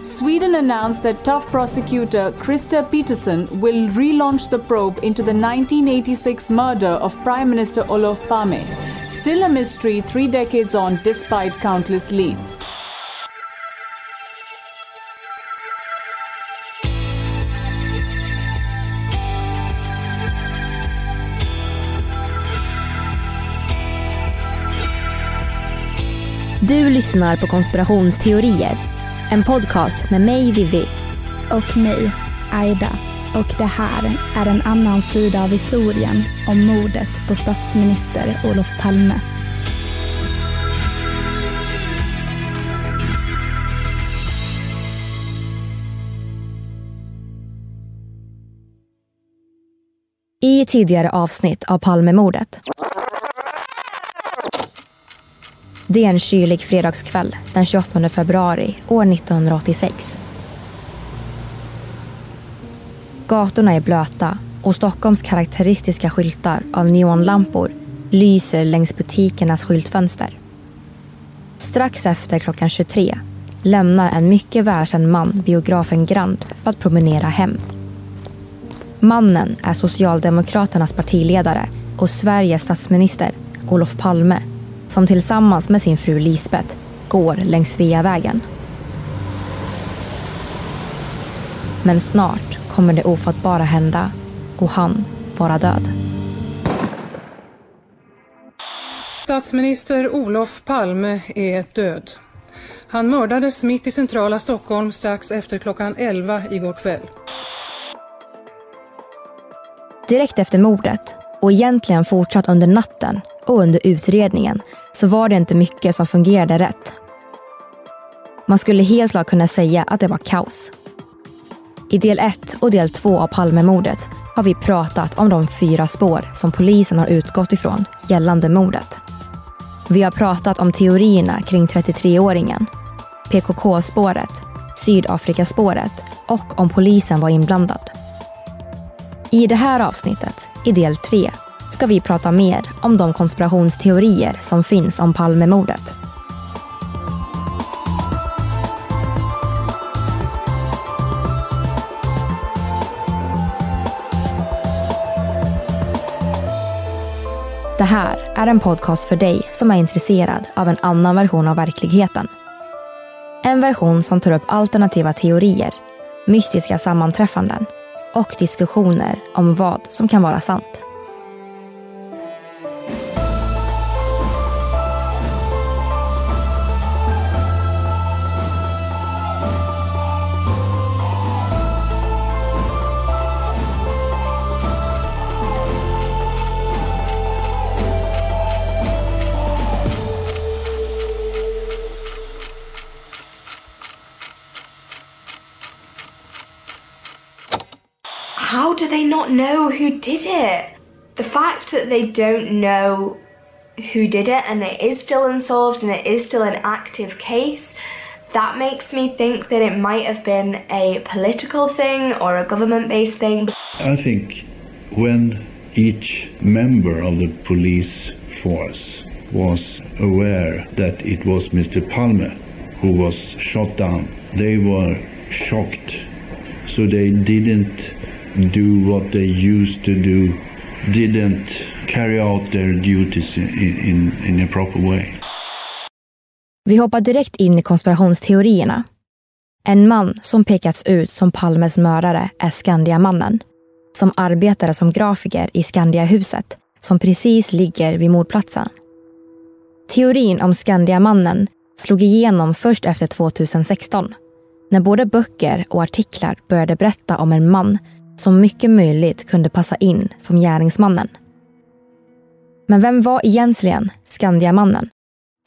Sweden announced that tough prosecutor Krista Peterson will relaunch the probe into the 1986 murder of Prime Minister Olof Palme. Still a mystery three decades on despite countless leads. Du lyssnar på konspirationsteorier. En podcast med mig, Vivi. och mig, Aida. Och det här är en annan sida av historien om mordet på statsminister Olof Palme. I tidigare avsnitt av Palmemordet. Det är en kylig fredagskväll den 28 februari år 1986. Gatorna är blöta och Stockholms karaktäristiska skyltar av neonlampor lyser längs butikernas skyltfönster. Strax efter klockan 23 lämnar en mycket välkänd man biografen Grand för att promenera hem. Mannen är Socialdemokraternas partiledare och Sveriges statsminister Olof Palme som tillsammans med sin fru Lisbeth går längs Sveavägen. Men snart kommer det ofattbara hända och han vara död. Statsminister Olof Palme är död. Han mördades mitt i centrala Stockholm strax efter klockan 11 igår kväll. Direkt efter mordet och egentligen fortsatt under natten och under utredningen så var det inte mycket som fungerade rätt. Man skulle helt klart kunna säga att det var kaos. I del 1 och del 2 av Palmemordet har vi pratat om de fyra spår som polisen har utgått ifrån gällande mordet. Vi har pratat om teorierna kring 33-åringen, PKK-spåret, Sydafrikaspåret och om polisen var inblandad. I det här avsnittet, i del 3, ska vi prata mer om de konspirationsteorier som finns om Palmemordet. Det här är en podcast för dig som är intresserad av en annan version av verkligheten. En version som tar upp alternativa teorier, mystiska sammanträffanden och diskussioner om vad som kan vara sant. They don't know who did it and it is still unsolved and it is still an active case, that makes me think that it might have been a political thing or a government based thing. I think when each member of the police force was aware that it was Mr. Palmer who was shot down, they were shocked. So they didn't do what they used to do, didn't carry out their duties in, in, in a proper way. Vi hoppar direkt in i konspirationsteorierna. En man som pekats ut som Palmes mördare är Skandiamannen, som arbetade som grafiker i Skandiahuset, som precis ligger vid mordplatsen. Teorin om Skandiamannen slog igenom först efter 2016, när både böcker och artiklar började berätta om en man som mycket möjligt kunde passa in som gärningsmannen. Men vem var egentligen Skandiamannen?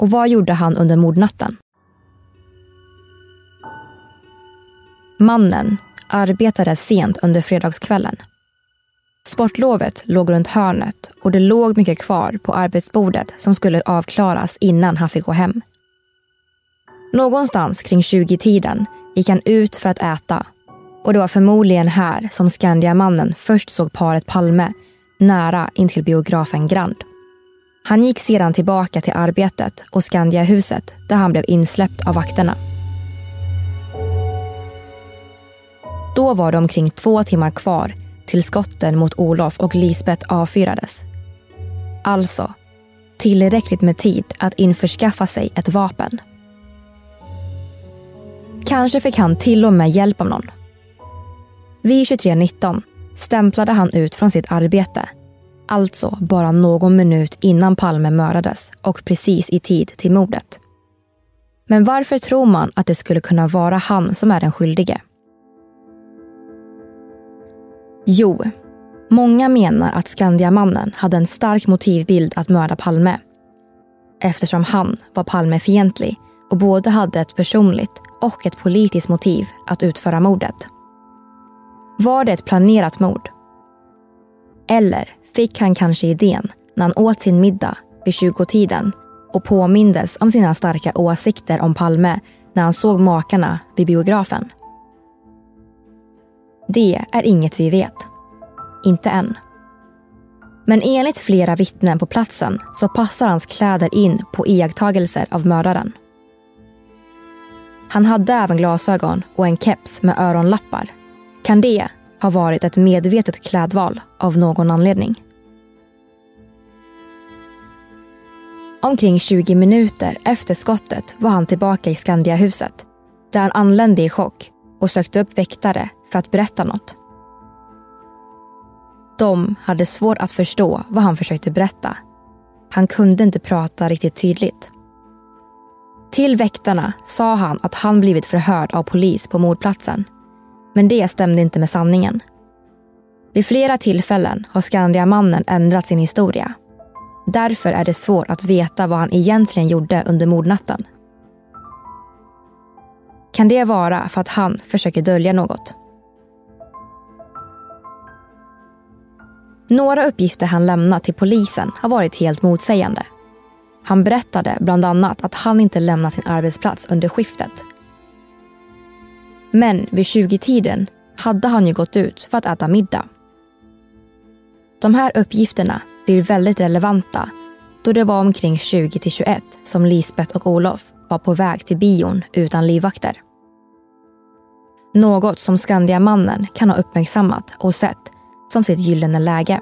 Och vad gjorde han under mordnatten? Mannen arbetade sent under fredagskvällen. Sportlovet låg runt hörnet och det låg mycket kvar på arbetsbordet som skulle avklaras innan han fick gå hem. Någonstans kring 20-tiden gick han ut för att äta och det var förmodligen här som Skandiamannen först såg paret Palme nära intill biografen Grand. Han gick sedan tillbaka till arbetet och Skandiahuset där han blev insläppt av vakterna. Då var det omkring två timmar kvar till skotten mot Olof och Lisbeth avfyrades. Alltså, tillräckligt med tid att införskaffa sig ett vapen. Kanske fick han till och med hjälp av någon. Vid 23.19 stämplade han ut från sitt arbete Alltså bara någon minut innan Palme mördades och precis i tid till mordet. Men varför tror man att det skulle kunna vara han som är den skyldige? Jo, många menar att Skandiamannen hade en stark motivbild att mörda Palme. Eftersom han var Palmefientlig och både hade ett personligt och ett politiskt motiv att utföra mordet. Var det ett planerat mord? Eller fick han kanske idén när han åt sin middag vid 20-tiden och påmindes om sina starka åsikter om Palme när han såg makarna vid biografen. Det är inget vi vet. Inte än. Men enligt flera vittnen på platsen så passar hans kläder in på iakttagelser av mördaren. Han hade även glasögon och en keps med öronlappar. Kan det har varit ett medvetet klädval av någon anledning? Omkring 20 minuter efter skottet var han tillbaka i Skandiahuset där han anlände i chock och sökte upp väktare för att berätta något. De hade svårt att förstå vad han försökte berätta. Han kunde inte prata riktigt tydligt. Till väktarna sa han att han blivit förhörd av polis på mordplatsen. Men det stämde inte med sanningen. Vid flera tillfällen har Skandiamannen ändrat sin historia Därför är det svårt att veta vad han egentligen gjorde under mordnatten. Kan det vara för att han försöker dölja något? Några uppgifter han lämnat till polisen har varit helt motsägande. Han berättade bland annat att han inte lämnat sin arbetsplats under skiftet. Men vid 20-tiden hade han ju gått ut för att äta middag. De här uppgifterna blir väldigt relevanta då det var omkring 20-21 som Lisbeth och Olof var på väg till bion utan livvakter. Något som Skandiamannen kan ha uppmärksammat och sett som sitt gyllene läge.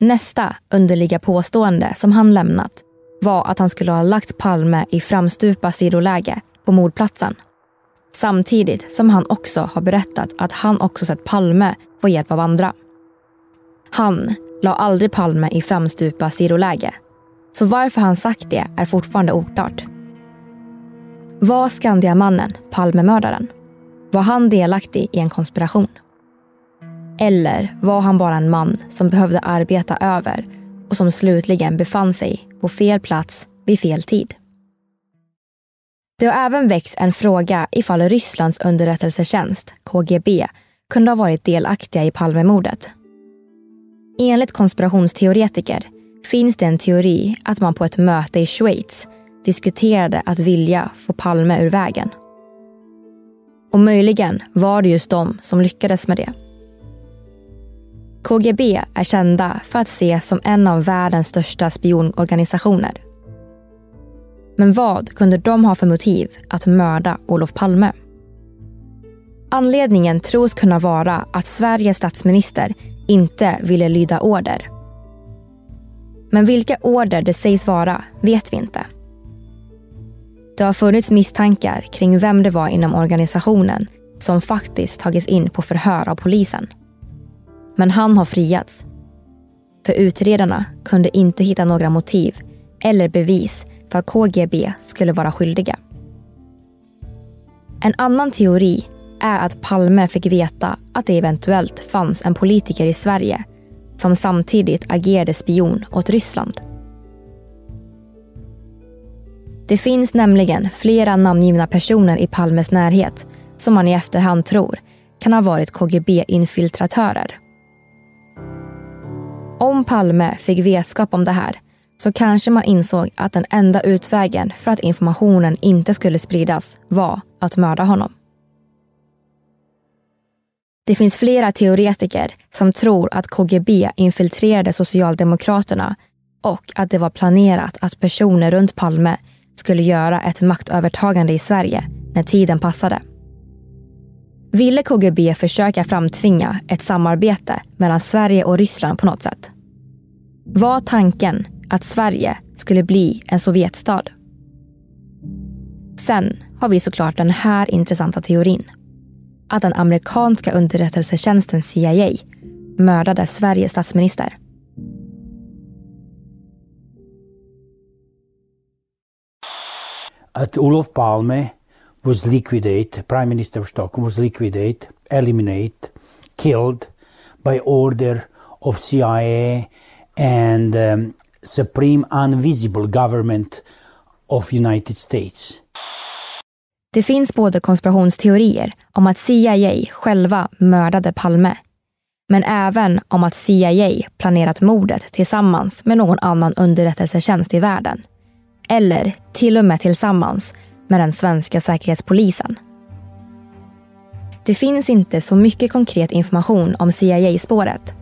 Nästa underliga påstående som han lämnat var att han skulle ha lagt Palme i framstupa sidoläge på mordplatsen. Samtidigt som han också har berättat att han också sett Palme få hjälp av andra. Han la aldrig Palme i framstupa sidoläge. Så varför han sagt det är fortfarande oklart. Var Skandiamannen Palmemördaren? Var han delaktig i en konspiration? Eller var han bara en man som behövde arbeta över och som slutligen befann sig på fel plats vid fel tid? Det har även väckts en fråga ifall Rysslands underrättelsetjänst, KGB, kunde ha varit delaktiga i Palmemordet. Enligt konspirationsteoretiker finns det en teori att man på ett möte i Schweiz diskuterade att vilja få Palme ur vägen. Och möjligen var det just de som lyckades med det. KGB är kända för att ses som en av världens största spionorganisationer. Men vad kunde de ha för motiv att mörda Olof Palme? Anledningen tros kunna vara att Sveriges statsminister inte ville lyda order. Men vilka order det sägs vara vet vi inte. Det har funnits misstankar kring vem det var inom organisationen som faktiskt tagits in på förhör av polisen. Men han har friats. För utredarna kunde inte hitta några motiv eller bevis för att KGB skulle vara skyldiga. En annan teori är att Palme fick veta att det eventuellt fanns en politiker i Sverige som samtidigt agerade spion åt Ryssland. Det finns nämligen flera namngivna personer i Palmes närhet som man i efterhand tror kan ha varit KGB-infiltratörer. Om Palme fick vetskap om det här så kanske man insåg att den enda utvägen för att informationen inte skulle spridas var att mörda honom. Det finns flera teoretiker som tror att KGB infiltrerade Socialdemokraterna och att det var planerat att personer runt Palme skulle göra ett maktövertagande i Sverige när tiden passade. Ville KGB försöka framtvinga ett samarbete mellan Sverige och Ryssland på något sätt? Var tanken att Sverige skulle bli en Sovjetstad? Sen har vi såklart den här intressanta teorin. Att den amerikanska underrättelsetjänsten CIA mördade Sveriges statsminister. Att Olof Palme was liquidated, Prime Minister of Stockholm was liquidated, eliminated, killed by order of CIA and um, Supreme Invisible Government of United States. Det finns både konspirationsteorier om att CIA själva mördade Palme, men även om att CIA planerat mordet tillsammans med någon annan underrättelsetjänst i världen. Eller till och med tillsammans med den svenska säkerhetspolisen. Det finns inte så mycket konkret information om CIA-spåret.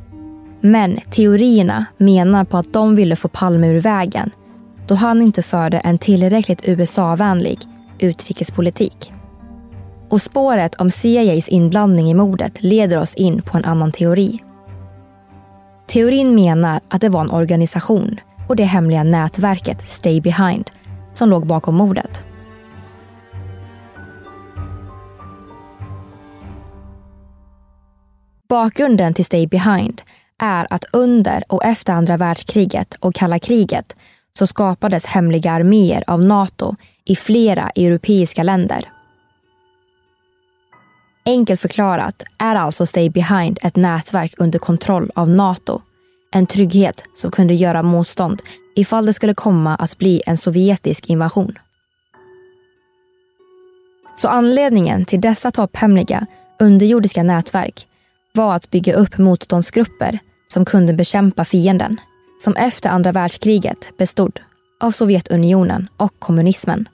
Men teorierna menar på att de ville få Palme ur vägen då han inte förde en tillräckligt USA-vänlig utrikespolitik. Och spåret om CIAs inblandning i mordet leder oss in på en annan teori. Teorin menar att det var en organisation och det hemliga nätverket Stay Behind som låg bakom mordet. Bakgrunden till Stay Behind är att under och efter andra världskriget och kalla kriget så skapades hemliga arméer av Nato i flera europeiska länder. Enkelt förklarat är alltså Stay Behind ett nätverk under kontroll av Nato. En trygghet som kunde göra motstånd ifall det skulle komma att bli en sovjetisk invasion. Så anledningen till dessa topphemliga underjordiska nätverk var att bygga upp motståndsgrupper som kunde bekämpa fienden, som efter andra världskriget bestod av Sovjetunionen och kommunismen.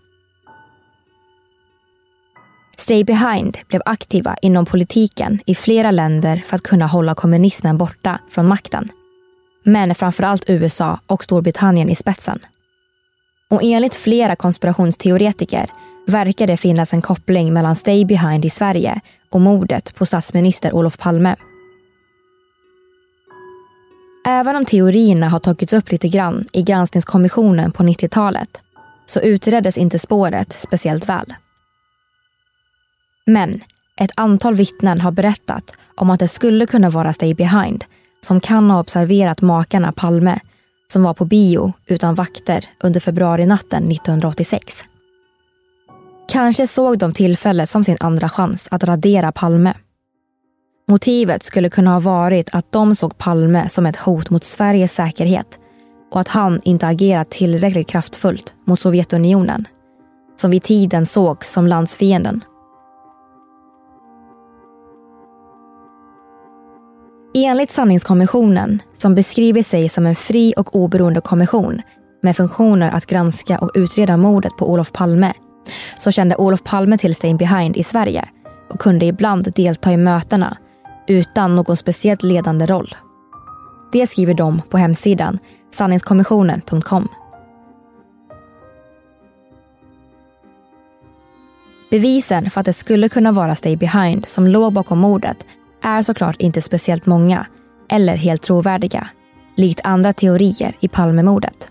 Stay Behind blev aktiva inom politiken i flera länder för att kunna hålla kommunismen borta från makten. Men framförallt USA och Storbritannien i spetsen. Och enligt flera konspirationsteoretiker verkar det finnas en koppling mellan Stay Behind i Sverige och mordet på statsminister Olof Palme. Även om teorierna har tagits upp lite grann i granskningskommissionen på 90-talet så utreddes inte spåret speciellt väl. Men ett antal vittnen har berättat om att det skulle kunna vara Stay Behind som kan ha observerat makarna Palme som var på bio utan vakter under februarinatten 1986. Kanske såg de tillfället som sin andra chans att radera Palme. Motivet skulle kunna ha varit att de såg Palme som ett hot mot Sveriges säkerhet och att han inte agerat tillräckligt kraftfullt mot Sovjetunionen, som vid tiden sågs som landsfienden. Enligt sanningskommissionen, som beskriver sig som en fri och oberoende kommission med funktioner att granska och utreda mordet på Olof Palme, så kände Olof Palme till Stay Behind i Sverige och kunde ibland delta i mötena utan någon speciellt ledande roll. Det skriver de på hemsidan sanningskommissionen.com. Bevisen för att det skulle kunna vara Stay Behind som låg bakom mordet är såklart inte speciellt många eller helt trovärdiga, likt andra teorier i Palmemordet.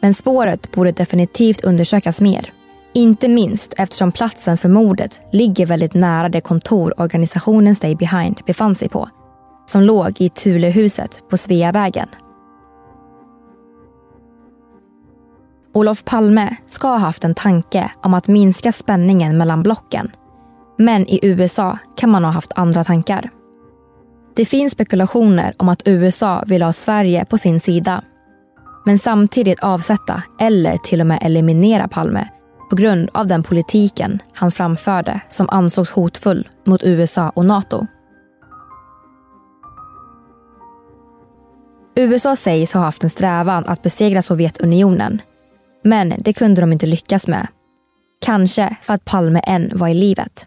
Men spåret borde definitivt undersökas mer. Inte minst eftersom platsen för mordet ligger väldigt nära det kontor organisationen Stay Behind befann sig på, som låg i Thulehuset på Sveavägen. Olof Palme ska ha haft en tanke om att minska spänningen mellan blocken men i USA kan man ha haft andra tankar. Det finns spekulationer om att USA vill ha Sverige på sin sida. Men samtidigt avsätta eller till och med eliminera Palme på grund av den politiken han framförde som ansågs hotfull mot USA och Nato. USA sägs ha haft en strävan att besegra Sovjetunionen. Men det kunde de inte lyckas med. Kanske för att Palme än var i livet.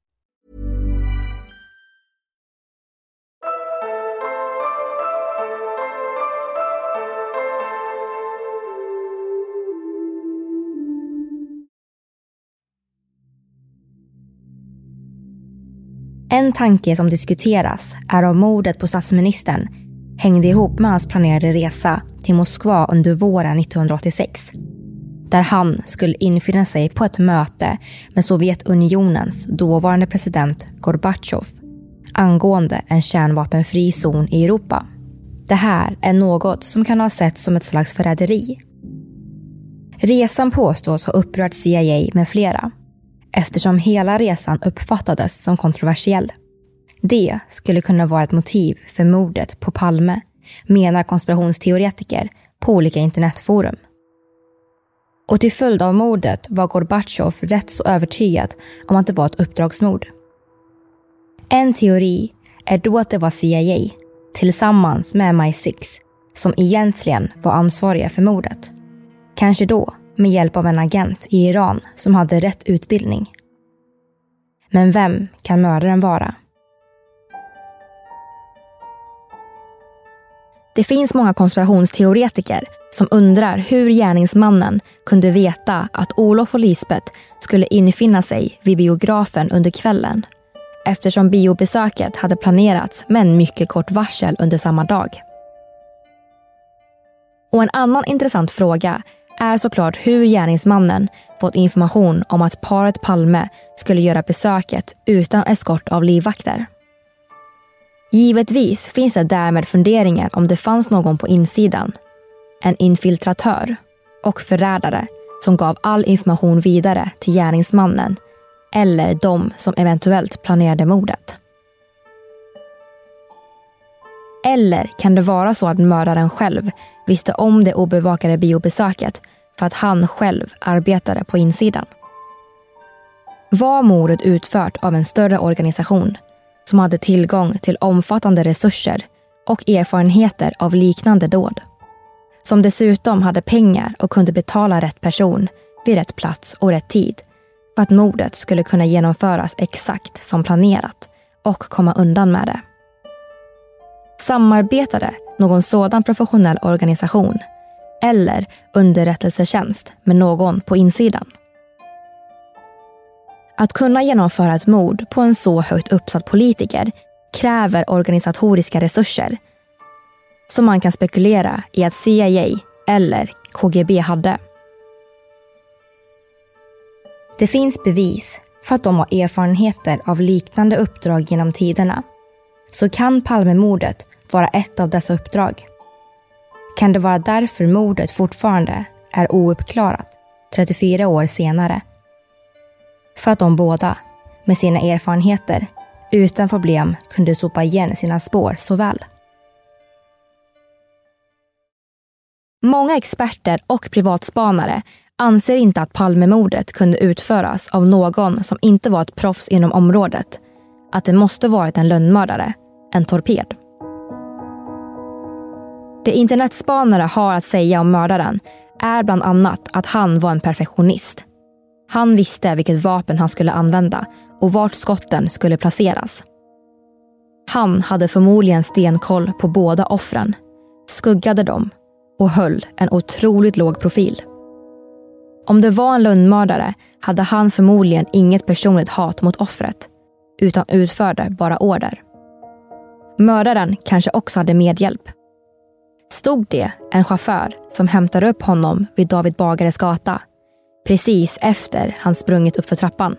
En tanke som diskuteras är om mordet på statsministern hängde ihop med hans planerade resa till Moskva under våren 1986. Där han skulle infinna sig på ett möte med Sovjetunionens dåvarande president Gorbatjov angående en kärnvapenfri zon i Europa. Det här är något som kan ha setts som ett slags förräderi. Resan påstås ha upprört CIA med flera eftersom hela resan uppfattades som kontroversiell. Det skulle kunna vara ett motiv för mordet på Palme, menar konspirationsteoretiker på olika internetforum. Och till följd av mordet var Gorbatjov rätt så övertygad om att det var ett uppdragsmord. En teori är då att det var CIA, tillsammans med MI6, som egentligen var ansvariga för mordet. Kanske då med hjälp av en agent i Iran som hade rätt utbildning. Men vem kan mördaren vara? Det finns många konspirationsteoretiker som undrar hur gärningsmannen kunde veta att Olof och Lisbeth skulle infinna sig vid biografen under kvällen eftersom biobesöket hade planerats med en mycket kort varsel under samma dag. Och en annan intressant fråga är såklart hur gärningsmannen fått information om att paret Palme skulle göra besöket utan eskort av livvakter. Givetvis finns det därmed funderingar om det fanns någon på insidan, en infiltratör och förrädare som gav all information vidare till gärningsmannen eller de som eventuellt planerade mordet. Eller kan det vara så att mördaren själv visste om det obevakade biobesöket för att han själv arbetade på insidan? Var mordet utfört av en större organisation som hade tillgång till omfattande resurser och erfarenheter av liknande dåd? Som dessutom hade pengar och kunde betala rätt person vid rätt plats och rätt tid för att mordet skulle kunna genomföras exakt som planerat och komma undan med det. Samarbetade någon sådan professionell organisation eller underrättelsetjänst med någon på insidan? Att kunna genomföra ett mord på en så högt uppsatt politiker kräver organisatoriska resurser som man kan spekulera i att CIA eller KGB hade. Det finns bevis för att de har erfarenheter av liknande uppdrag genom tiderna. Så kan Palmemordet vara ett av dessa uppdrag? Kan det vara därför mordet fortfarande är ouppklarat 34 år senare? För att de båda, med sina erfarenheter, utan problem kunde sopa igen sina spår så väl. Många experter och privatspanare anser inte att Palmemordet kunde utföras av någon som inte var ett proffs inom området. Att det måste varit en lönnmördare, en torped. Det internetspanare har att säga om mördaren är bland annat att han var en perfektionist. Han visste vilket vapen han skulle använda och vart skotten skulle placeras. Han hade förmodligen stenkoll på båda offren, skuggade dem och höll en otroligt låg profil. Om det var en lönnmördare hade han förmodligen inget personligt hat mot offret utan utförde bara order. Mördaren kanske också hade medhjälp stod det en chaufför som hämtade upp honom vid David Bagares gata precis efter han sprungit upp för trappan?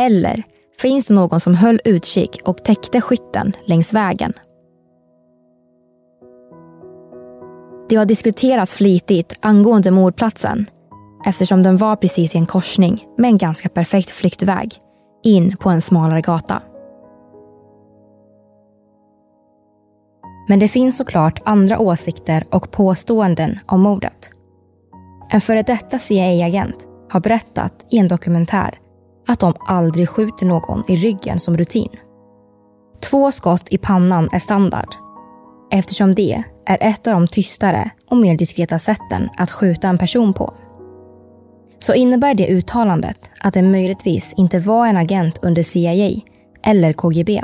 Eller finns det någon som höll utkik och täckte skytten längs vägen? Det har diskuterats flitigt angående mordplatsen eftersom den var precis i en korsning med en ganska perfekt flyktväg in på en smalare gata. Men det finns såklart andra åsikter och påståenden om mordet. En före detta CIA-agent har berättat i en dokumentär att de aldrig skjuter någon i ryggen som rutin. Två skott i pannan är standard eftersom det är ett av de tystare och mer diskreta sätten att skjuta en person på. Så innebär det uttalandet att det möjligtvis inte var en agent under CIA eller KGB.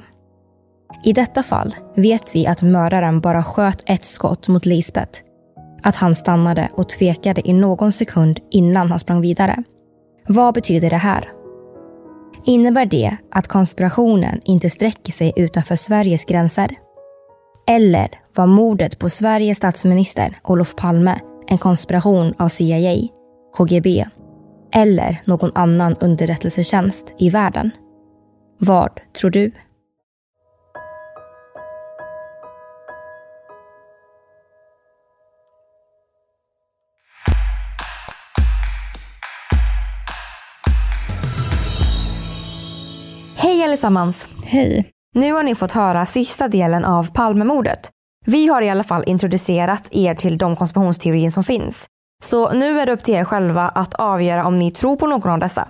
I detta fall vet vi att mördaren bara sköt ett skott mot Lisbeth. Att han stannade och tvekade i någon sekund innan han sprang vidare. Vad betyder det här? Innebär det att konspirationen inte sträcker sig utanför Sveriges gränser? Eller var mordet på Sveriges statsminister Olof Palme en konspiration av CIA, KGB eller någon annan underrättelsetjänst i världen? Vad tror du? Allesammans! Hej! Nu har ni fått höra sista delen av Palmemordet. Vi har i alla fall introducerat er till de konspirationsteorier som finns. Så nu är det upp till er själva att avgöra om ni tror på någon av dessa.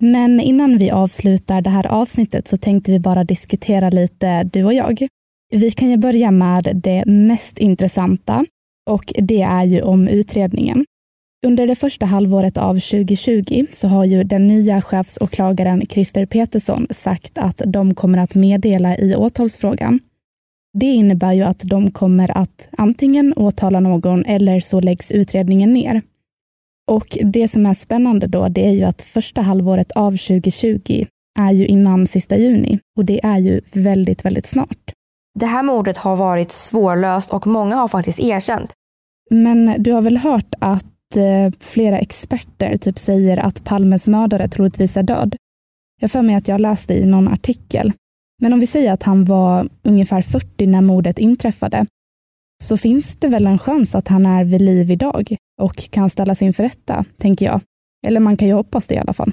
Men innan vi avslutar det här avsnittet så tänkte vi bara diskutera lite, du och jag. Vi kan ju börja med det mest intressanta och det är ju om utredningen. Under det första halvåret av 2020 så har ju den nya chefsåklagaren Christer Petersson sagt att de kommer att meddela i åtalsfrågan. Det innebär ju att de kommer att antingen åtala någon eller så läggs utredningen ner. Och det som är spännande då, det är ju att första halvåret av 2020 är ju innan sista juni och det är ju väldigt, väldigt snart. Det här mordet har varit svårlöst och många har faktiskt erkänt. Men du har väl hört att flera experter typ säger att Palmes mördare troligtvis är död? Jag för mig att jag läste i någon artikel. Men om vi säger att han var ungefär 40 när mordet inträffade, så finns det väl en chans att han är vid liv idag och kan ställas inför rätta, tänker jag. Eller man kan ju hoppas det i alla fall.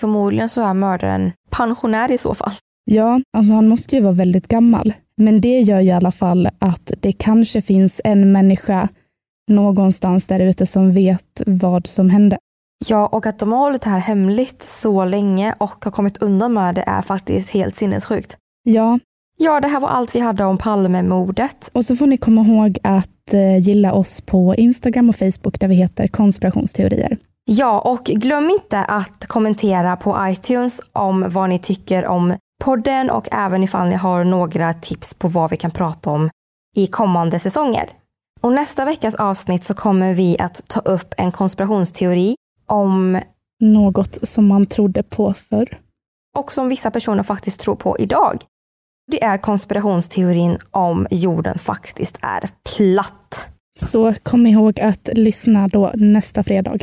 Förmodligen så är mördaren pensionär i så fall. Ja, alltså han måste ju vara väldigt gammal. Men det gör ju i alla fall att det kanske finns en människa någonstans där ute som vet vad som hände. Ja, och att de har hållit det här hemligt så länge och har kommit undan med det är faktiskt helt sinnessjukt. Ja. Ja, det här var allt vi hade om Palmemordet. Och så får ni komma ihåg att eh, gilla oss på Instagram och Facebook där vi heter konspirationsteorier. Ja, och glöm inte att kommentera på iTunes om vad ni tycker om podden och även ifall ni har några tips på vad vi kan prata om i kommande säsonger. Och nästa veckas avsnitt så kommer vi att ta upp en konspirationsteori om något som man trodde på förr. Och som vissa personer faktiskt tror på idag. Det är konspirationsteorin om jorden faktiskt är platt. Så kom ihåg att lyssna då nästa fredag.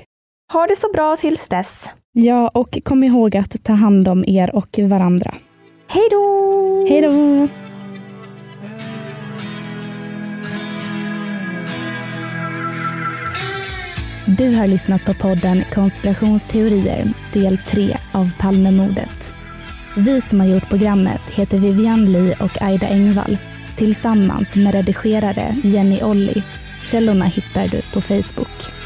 Ha det så bra tills dess. Ja, och kom ihåg att ta hand om er och varandra. Hej då! Hej då! Du har lyssnat på podden Konspirationsteorier del 3 av Palmemordet. Vi som har gjort programmet heter Vivian Lee och Aida Engvall tillsammans med redigerare Jenny Olli. Källorna hittar du på Facebook.